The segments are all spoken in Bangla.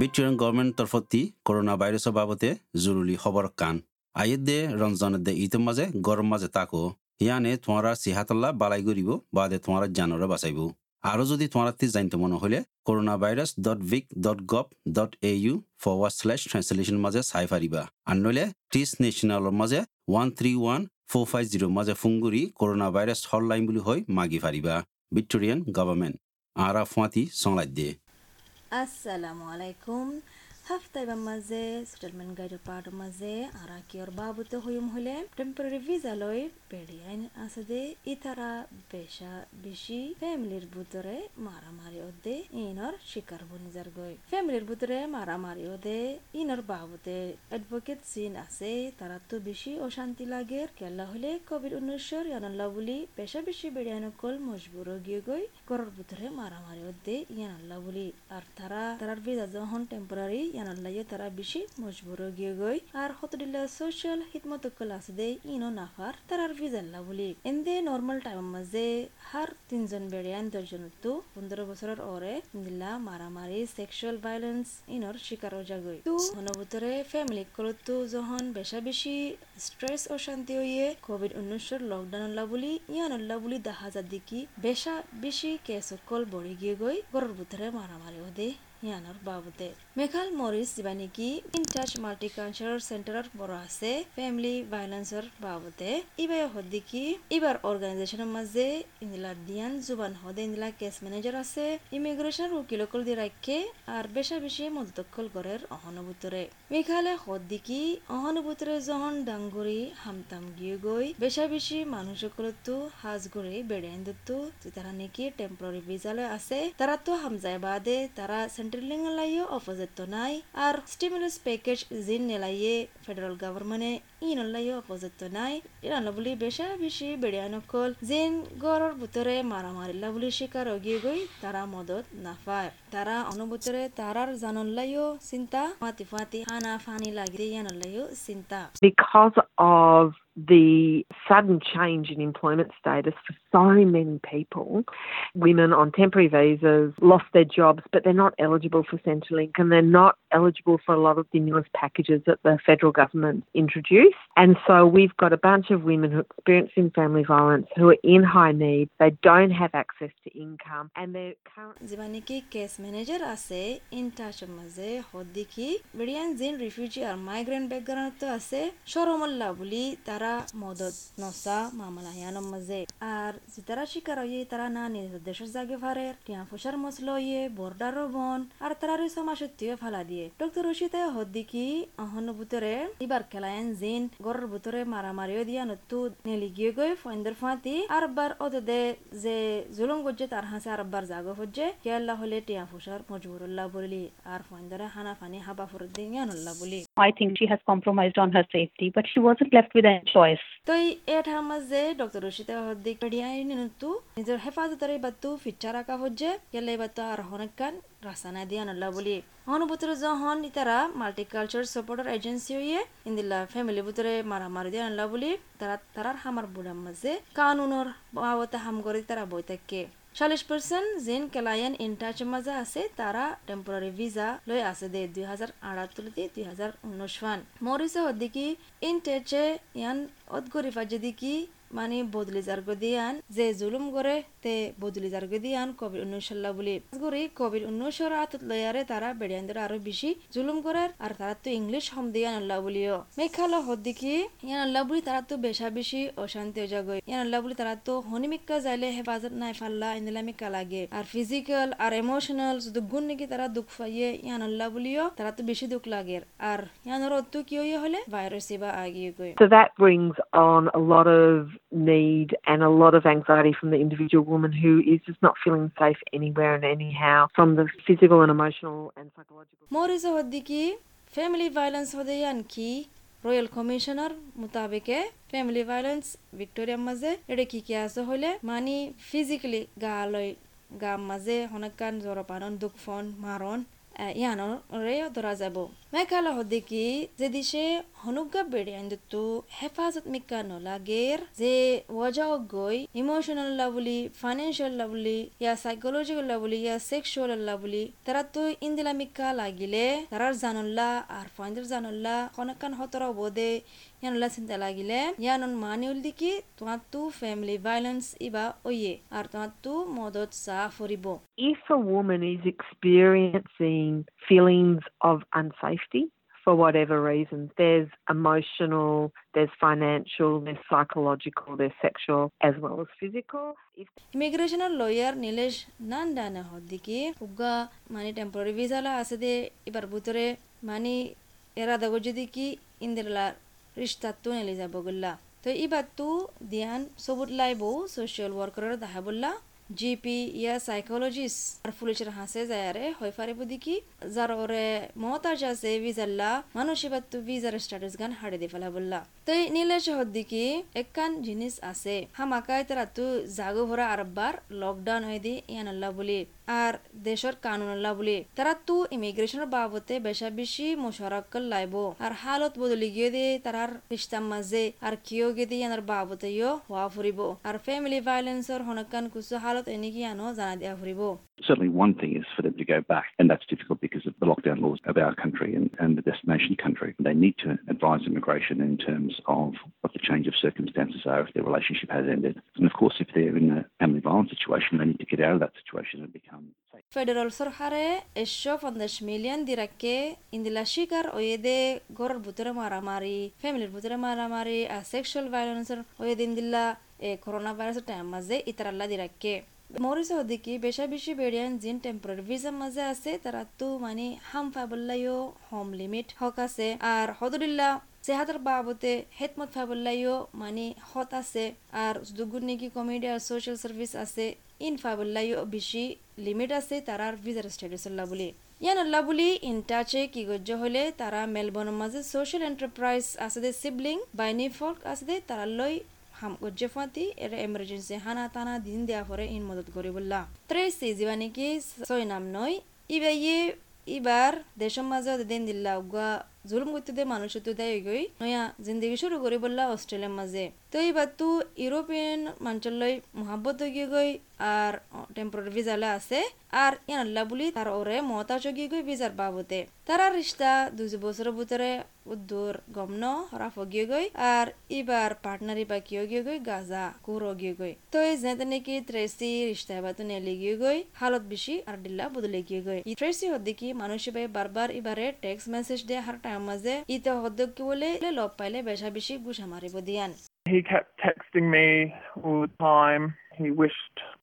ভিক্টোরিয়ান গভর্নমেন্ট তরফতি করোনা ভাইরাসৰ বাবদে জৰুৰী খবৰ কান আয়ের দে রমজানের দে ইতের মাঝে গরম মাঝে তাকো ইয়ানে তোমারা সিহাতাল্লা বালাই করিব বাদে তোমারা জানরে বাঁচাইব। আরও যদি তোমার তি জানতে মনে হলে corona virus dot vic dot gov dot A U forward slash translation মাঝে চাই পারিবা আর নইলে টিস নেশনালৰ মাঝে one three one four five zero' মাঝে ফুংগুৰি করোনা ভাইরাস হটলাইন বুলি হৈ মাগি পারিবা ভিক্টোরিয়ান গভর্নমেন্ট আরা ফুয়াতি সংলাই দিয়ে السلام عليكم. আলাইকুম হাফতাইবার মাঝে সেটেলমেন্ট গাইডের পার্টের মাঝে আর কিয়র বাবুতে হইম হলে টেম্পোরারি ভিসা লই বেড়িয়াইন আছে দে ইতারা বেশা বেশি ফ্যামিলির ভিতরে মারামারি ওদে ইনর শিকার বনি যার গই ফ্যামিলির ভিতরে মারামারি ওদে ইনর বাবুতে অ্যাডভোকেট সিন আছে তারা তো বেশি অশান্তি লাগে কেলা হলে কোভিড উনিশশোর ইয়ানল্লা বলি বেশা বেশি বেড়িয়াইন কল মজবুর গিয়ে গই ঘরের ভিতরে মারামারি ওদে ইয়ানল্লা বলি আর তারা তারার ভিসা যখন টেম্পোরারি ইয়ানাল্লাইয়ে তারা বেশি মজবুর গিয়ে গই। আর হতদিল্লা সোশ্যাল হিতমত ক্লাস দে ইনো নাফার তারার ভিজাল্লা বলি। এন্দে নর্মাল টাইম মাঝে হার তিনজন বেড়িয়ান দশজন তো পনেরো বছরের ওরে দিল্লা মারামারি সেক্সুয়াল ভায়োলেন্স ইনর শিকার জাগই। তো অনুভূতরে ফ্যামিলি করতো যখন বেশা বেশি স্ট্রেস অশান্তি হইয়ে কোভিড উনিশশোর লকডাউন বলি, ইয়ান বলি দেখা যা দেখি বেশা বেশি কেস কল বড়ি গিয়ে গই, গরুর ভিতরে মারামারি ওদে ইয়ানোর বাবুতে মেঘাল মরিস জিবানিকি ইন টাচ মাল্টিকালচারাল সেন্টারের বড় আছে, ফ্যামিলি ভাইলেন্সর বাবুতে ইবাই হদ্দিকি, ইবার অর্গানাইজেশনের মাঝে ইন্দিলা দিয়ান জুবান হদে ইন্দিলা কেস ম্যানেজার আছে, ইমিগ্রেশন উকিলকল দিয়ে রাখে আর বেশা বেশি মদতকল গড়ের অহনুভূতরে। মেঘালে হদ্দিকি, অহনুভূতরে যখন ডাঙ্গুরি, হামতাম গিয়ে গই বেশা বেশি মানুষকলতো হাজ গড়ে বেড়াইন দত্তু তারা নাকি টেম্পোরারি ভিজালে আছে, তারা তো হামজায় বাদে, তারা সেন্ট্রালিং নাই আর স্টিমুলাস প্যাকেজ জিন নেলাইয়ে ফেডারেল গভর্নমেন্টে ইন লাইয়ে অপোজিট তো নাই ইরান বলি বেশা বেশি বেড়িয়ানকল জিন গড়র ভিতরে মারামারিল্লা বলি শিকার গিয়ে গই তারা মদত নাফায় তারা অনুভূতরে তারার জানল্লাইও চিন্তা ফাতি ফাতি হানা ফানি লাগি ইয়ানল্লাইও চিন্তা Because of the sudden change in employment status for so many people. Women on temporary visas lost their jobs, but they're not eligible for Centrelink and they're not eligible for a lot of stimulus packages that the federal government introduced. And so we've got a bunch of women who are experiencing family violence who are in high need. They don't have access to income and they're currently জিবানিকি কেস ম্যানেজার আছে ইন টাচের মাঝে হদ্দিকি বেরিয়ান জিন রিফিউজি আর মাইগ্রেন্ট ব্যাকগ্রাউন্ড তো আছে সরমল্লা বলি তারা মদত নসা মামলা ইয়ানোর মাঝে আর তারা শিকার হয়ে তারা না নিজ দেশের জাগে ফারে টিয়া ফুসার মসলো ইয়ে বর্ডার বন আর তারা সমাসত্তিও ফালা দিয়ে ডক্টর রশিদে হদ্দিকি অহনুভূতরে এবার খেলায়ন জিন গরের ভিতরে মারামারিও দিয়া নতু নেলি গিয়ে গই ফয়েন্দের ফাঁতি আরবার ওদের যে জুলুম গজ্জে তার হাসে আরবার জাগো হজ্জে কেল্লা হলে টিয়া ফুসার মজবুরুল্লাহ বলি আর ফয়েন্দরে হানা ফানি হাবা ফুরুদ্দিন ইয়ানুল্লাহ বলি I think she has compromised on her safety, but she wasn't left with any choice. তো এঠার মাঝে ডক্টর রশিদে হদ্দিক পেডিয়াই নিনতু নিজের হেফাজতের বাতু ফিচ্ছা রাখা হজ্জে কেলে বাতু আর হনেকান রাসানা দিয়া নল্লা বলি অনুভূতির যখন ইতারা মাল্টিকালচার সাপোর্টার এজেন্সি হইয়ে ইন্দিল্লা ফ্যামিলি ভিতরে মারামারি দিয়া নল্লা বলি তারা তারার হামার বুড়ার মাঝে কানুনের বাবতে হাম করে তারা বই থাকে চল্লিশ পার্সেন্ট জিন কেলায়ন ইনটাচ মাঝে আছে তারা টেম্পোরারি ভিসা লৈ আছে দে দুই হাজার আটাত্তরতে দুই হাজার উনিশ ফান মরিসে হদ্দিকি ইনটেচে ইয়ান অদগরি ফাজদিকি মানে বদলি যার দিয়ান, যে জুলুম করে তে বদলি যার দিয়ান কোভিড উনিশ বলি। গরি কোভিড উনিশের আতত লয়ারে তারা বেড়িয়ানদের আরও বেশি জুলুম করে আর তারা তো ইংলিশ হম দিয়ান আল্লাহ বলিও। মেঘালো হদ্দিকি ইয়ান আল্লাহ বলি তারা তো বেশা বেশি অশান্তি জাগই ইয়ান আল্লাহ বলি তারা তো হনিমিক্কা যাইলে হেফাজত নাই ফাল্লা ইন্দিলামিক্কা লাগে। আর ফিজিক্যাল আর ইমোশনাল শুধু গুণ নাকি তারা দুঃখ পাইয়ে, ইয়ান আল্লাহ বলিও তারা তো বেশি দুঃখ লাগে। আর ইয়ানোর অত্তু কি হলে? ভাইরাস বা আগিয়ে গই So that brings on a lot of need and a lot of anxiety from the individual woman who is just not feeling safe anywhere and anyhow from the physical and emotional and psychological. Morris হদ্দিকি family violence হদে কি কি আছে হলে মানি ফিজিক্যালি গা লয় গা জরপানন দুঃখ ফন মারণ ইয়ানরে ধরা যাব মেঘালয় হদিকি যে দিশে হনুগা বেড়ে আইন্দু হেফাজত মিকা নলাগের যে ওয়াজা গই ইমোশনাল লাবলি ফাইন্যান্সিয়াল লাবলি ইয়া সাইকোলজিক্যাল লাবলি ইয়া সেক্সুয়াল লাবলি তারা তো ইন্দিলা মিকা লাগিলে তারার জানল্লা আর ফাইন্দার জানল্লা কনকান হতরা বোদে ইয়ানল্লা চিন্তা লাগিলে ইয়ানন মানিউল দিকি তোমার তু ফ্যামিলি ভাইলেন্স ইবা ওয়ে আর তোমার তু মদত চা ফরিব If a woman is experiencing feelings of unsafety for whatever reasons, there's emotional, there's financial, there's psychological, there's sexual, as well as physical. If ইমিগ্রেশনের লয়ার নীলেশ নান ডানে হদ্দিকি উগা মানে টেম্পোরারি ভিসালা আছে দে এবার ভিতরে মানে এরা দাগো যদি কি ইন্দিরলা রিস্তা তু নেলি যাব গুল্লা তো এবার তু দিয়ান সবুত লাইবো সোশ্যাল ওয়ার্কারের দেখা বললা জিপি ইয়া সাইকোলজিস আর ফুলেশের হাসে যায়ারে হয় বুদি দেখি যার ওরে মহতাজ আছে ভিজাল্লা মানুষ এবার তু ভিজার স্টাটাস গান হাড়ে দি ফেলা বললা তো এই নীলে শহর দিকে একখান জিনিস আছে। হামাকায় তারা তু জাগো ভরা আরবার লকডাউন হয়ে দি ইয়ান আল্লাহ বলি আর দেশের কানুন আল্লাহ বলি। তারা তু ইমিগ্রেশনের বাবতে বেশা বেশি মোশারক্কল লাইব আর হালত বদলি গিয়ে দিয়ে তারার রিস্তার মাঝে আর কিয় গিয়ে দিয়ে ইয়ানার বাবতে ইয় হওয়া ফুরিব আর ফ্যামিলি ভাইলেন্সর হনকান কুসু হালত এনে কি জানা দিয়া ফুরিব Certainly, one thing is for go back. And that's difficult because of the lockdown laws of our country and, and the destination country. They need to advise immigration in terms of what the change of circumstances are if their relationship has ended. And of course, if they're in a family violence situation, they need to get out of that situation and become safe. Federal Sorhare, Esho van de Schmilian Dirake, in the Lashigar Oyede, Goral Butere Maramari, Family Butere Maramari, a sexual violence, Oyedindilla, a eh, coronavirus time, Maze, Itarala Dirake. Morris হদিকি বেশা বেশি বেড়িয়ান জিন টেম্পোরারি ভিসার মাঝে আছে, তারা তো মানে হাম ফাবল্লাইও হোম লিমিট হক আছে, আর হদুলিল্লা সেহাতের বাবতে হেতমত ফাবল্লাইও মানে হত আছে, আর দুগুন নাকি কমিটি আর সোশ্যাল সার্ভিস আছে, ইন ফাবল্লাইও বেশি লিমিট আছে, তারার ভিসার স্ট্যাটাস বলি ইয়ান আল্লাহ বলি ইনটাচে কি গজ্য হলে, তারা মেলবোর্নের মাঝে সোশ্যাল এন্টারপ্রাইজ আছে দে সিবলিং বাইনি ফল্ক আছে দে, তারা লই হাম গজ্জে ফাতি এর এমার্জেন্সি হানা টানা দিন দেয়া পরে ইন মদত করি বললা। ত্রেসি জীবানি কি ছয় নাম নয়। ইবে ইয়ে এবার দেশের মাঝে দিন দিল্লা উগা জুলুম দে মানুষ তো দেয় গই নয়া জিন্দগি শুরু করি বললা অস্ট্রেলিয়ার মাঝে। তো এইবার তো ইউরোপিয়ান মাঞ্চলই মহাব্বত গিয়ে গই আর টেম্পোরারি ভিজালে আছে। আর ইয়ানাল্লা বলি তার ওরে মতা চগিয়ে গই ভিজার বাবতে। তারা রিস্তা দুই বছরের ভিতরে উদ্দুর গমন হরা ফগিয়ে গই আর এবার পার্টনারি বা কিয় গিয়ে গই গাজা কুরো গিয়ে গই তো এই যেতে নাকি ট্রেসি রিস্তা বা তো নেলি গিয়ে গই হালত বেশি আর ডিল্লা বদলে গিয়ে গই ই ট্রেসি হদ্দি কি মানুষ ভাই বারবার এবারে টেক্সট মেসেজ দিয়ে হার টাইম মাঝে ইতে হদ্দ কি বলে লব পাইলে বেশা বেশি গুছা মারিব দিয়ান। He kept texting me all the time. He wished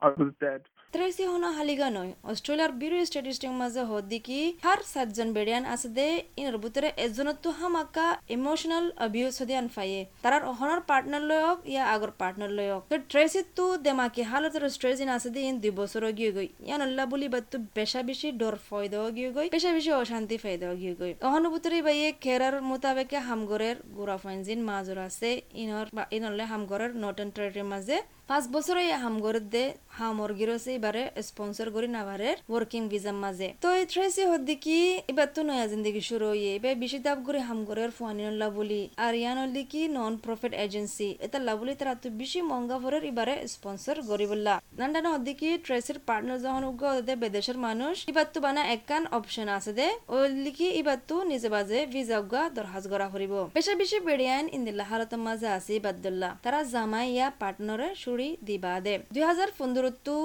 I was dead. ত্রেসি হনা হালিগা নয়। অস্ট্রেলিয়ার বিরো স্ট্যাটিস্টিক মাঝে হদ্দি কি হার সাতজন বেড়িয়ান আছে দে ইনার ভিতরে এজনত তো হামাকা ইমোশনাল অবিউজ হদি আন ফাইয়ে তারার অহনার পার্টনার লয়ক, ইয়া আগর পার্টনার লয়ক। তো ট্রেসি তো দেমাকি হালতের স্ট্রেস ইন আছে দে ইন দুই বছর গিয়ে গই। ইয়ান আল্লাহ বলি বাত্তু বেশা বেশি ডর ফয়দা গিয়ে গই বেশা বেশি অশান্তি ফায়দা গিয়ে গই। অহন ভিতরে বাইয়ে খেরার মোতাবেকে হামগরের গোড়া ফাইনজিন মাজর আছে ইনর বা ইনলে হামগরের নটন টেরিটরির মাঝে। পাঁচ বছরে হামগরের দে হামর গিরছে এবারে স্পন্সর করি নাভারের ওয়ার্কিং ভিসার মাঝে। তো এই ট্রেসি হদ্দি কি, এবার তো নয়া জিন্দগি শুরু হইয়ে, এবার বেশি দাব করে হাম হামগরের ফুয়ানিনল্লা বলি। আর ইয়ান হল্দি কি নন প্রফিট এজেন্সি এটা লাবলি তারা তো বেশি মঙ্গা ভরের এবারে স্পন্সর করি বললা। নান্ডানো হদ্দি কি ট্রেসির পার্টনার যখন উগ্র দে বেদেশের মানুষ, এবার তো বানা একখান অপশন আছে দে। ওই লিখি এবার তো নিজে বাজে ভিসা উগা দরহাজ করা করিব। বেশা বেশি বেড়িয়ান ইন্দিল্লা হালতের মাঝে আছে ইবাদুল্লাহ। তারা জামাই ইয়া পার্টনারে শুরি দিবা দে। দুই হাজার পনেরো টু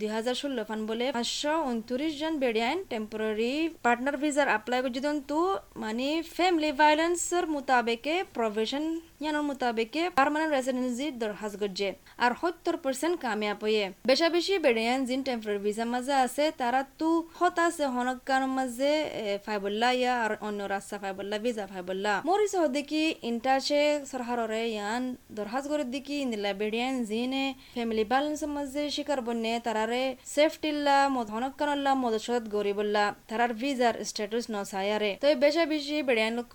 দুই হাজার ষোলো ফান বলে পাঁচশো উনত্রিশ জন বেড়িয়ান টেম্পোরারি পার্টনার ভিসার অ্যাপ্লাই করছে তো মানে ফ্যামিলি ভায়োলেন্সের মোতাবেকে প্রফেশন ইয়ানোর মোতাবেকে পার্মানেন্ট রেসিডেন্সি দরখাস্ত করছে আর সত্তর পার্সেন্ট কামিয়াব হয়ে বেশা বেশি বেড়িয়ান জিন টেম্পোরারি ভিসার মাঝে আছে তারা তো হত আছে হনকার মাঝে ফাইবল্লা ইয়া আর অন্য রাস্তা ফাইবল্লা ভিসা ফাইবল্লা মরিস দেখি ইন্টারশে সরকাররে ইয়ান দরখাস্ত করে দেখি, ইন্দিলা বেড়িয়ান জিনে ফ্যামিলি ব্যালেন্সের মাঝে শিকার বন্যে তারারে সেফটিল্লা মদ হনকানল্লা মদসত গরিবল্লা তারার ভিজার স্ট্যাটাস নসায়ারে তো বেশা বেশি বেড়িয়ান লোক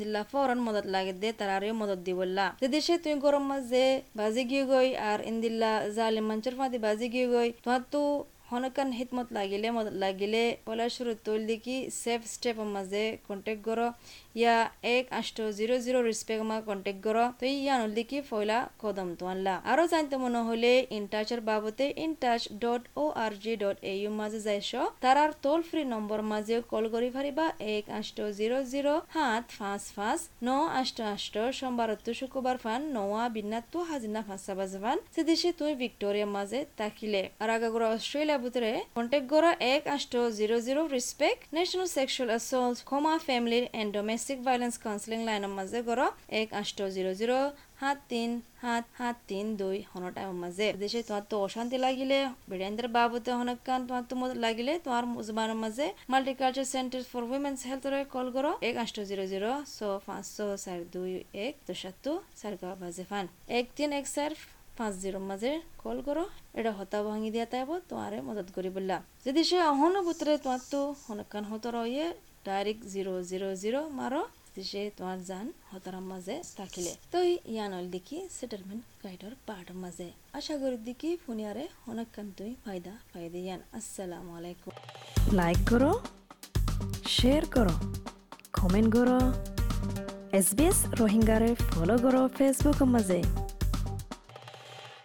দিল্লা ফরন মদত লাগে দে তারারে মদত দিবল্লা। যে দেশে তুই গরম মাঝে বাজি গিয়ে গই আর ইন্দিল্লা জালিম মঞ্চের ফাঁদি বাজি গিয়ে গই, তোমার তো হনকান হিতমত লাগিলে লাগিলে পলা শুরু তৈল দেখি সেফ স্টেপ মাঝে কন্টেক্ট করো ইয়া এক আষ্ট জিরো জিরো রিসপেক্ট মা কন্টেক্ট করো তো ইয়া নল দেখি ফয়লা কদম তো আনলা আরও জানতে মনে হলে ইনটাচের বাবতে in touch dot O R G dot A U মাঝে যাইছ তারার টোল ফ্রি নম্বর মাঝে কল করি পারিবা এক আষ্ট জিরো জিরো সাত পাঁচ পাঁচ ন আষ্ট আষ্ট। সোমবার তো শুক্রবার ফান নয়া বিন্নাত্তু হাজিনা ফাঁসা বাজে ফান। সেদেশে তুই ভিক্টোরিয়া মাঝে তাকিলে আর আগাগোড়া অস্ট্রেলিয়া ভিতরে কন্টেক্ট করা এক আষ্ট zero zero respect national sexual assault ক্ষমা ফ্যামিলির এন্ড ডোমেস্টিক ভায়োলেন্স কাউন্সিলিং লাইনের মাঝে গড় এক আষ্ট জিরো জিরো সাত তিন সাত সাত তিন দুই হন টাইমের মাঝে দেশে তোমার তো অশান্তি লাগিলে বেড়াইন্দ্রের বাবুতে হনকান তোমার তো লাগিলে তোমার জবানের মাঝে মাল্টিকালচার সেন্টার ফর উইমেন্স হেলথরে কল করো এক আষ্ট জিরো জিরো ছ পাঁচশো চার দুই এক দুসাত্তু চার বাজে ফান। এক তিন এক চার পাঁচ জিরোর মাঝে কল করো এটা হতা ভাঙি দিয়া তাইব তোমারে মদত করি বললা যদি সে অহনো ভিতরে তোমার তো হনকান হতর ইয়ে ডাইরেক্ট জিরো জিরো জিরো মারো সে তোমার জান হতারাম মাঝে থাকিলে। তো ইয়ানল দেখি সেটেলমেন্ট গাইডর পাহাড়ের মাঝে আশা করি দেখি ফুনিয়ারে অনেকক্ষণ তুই ফায়দা ফায়দা ইয়ান। আসসালামু আলাইকুম। লাইক করো শেয়ার করো কমেন্ট করো এছ বি এছ রোহিংগাৰে ফ'ল' কৰক ফেচবুকৰ মাজে।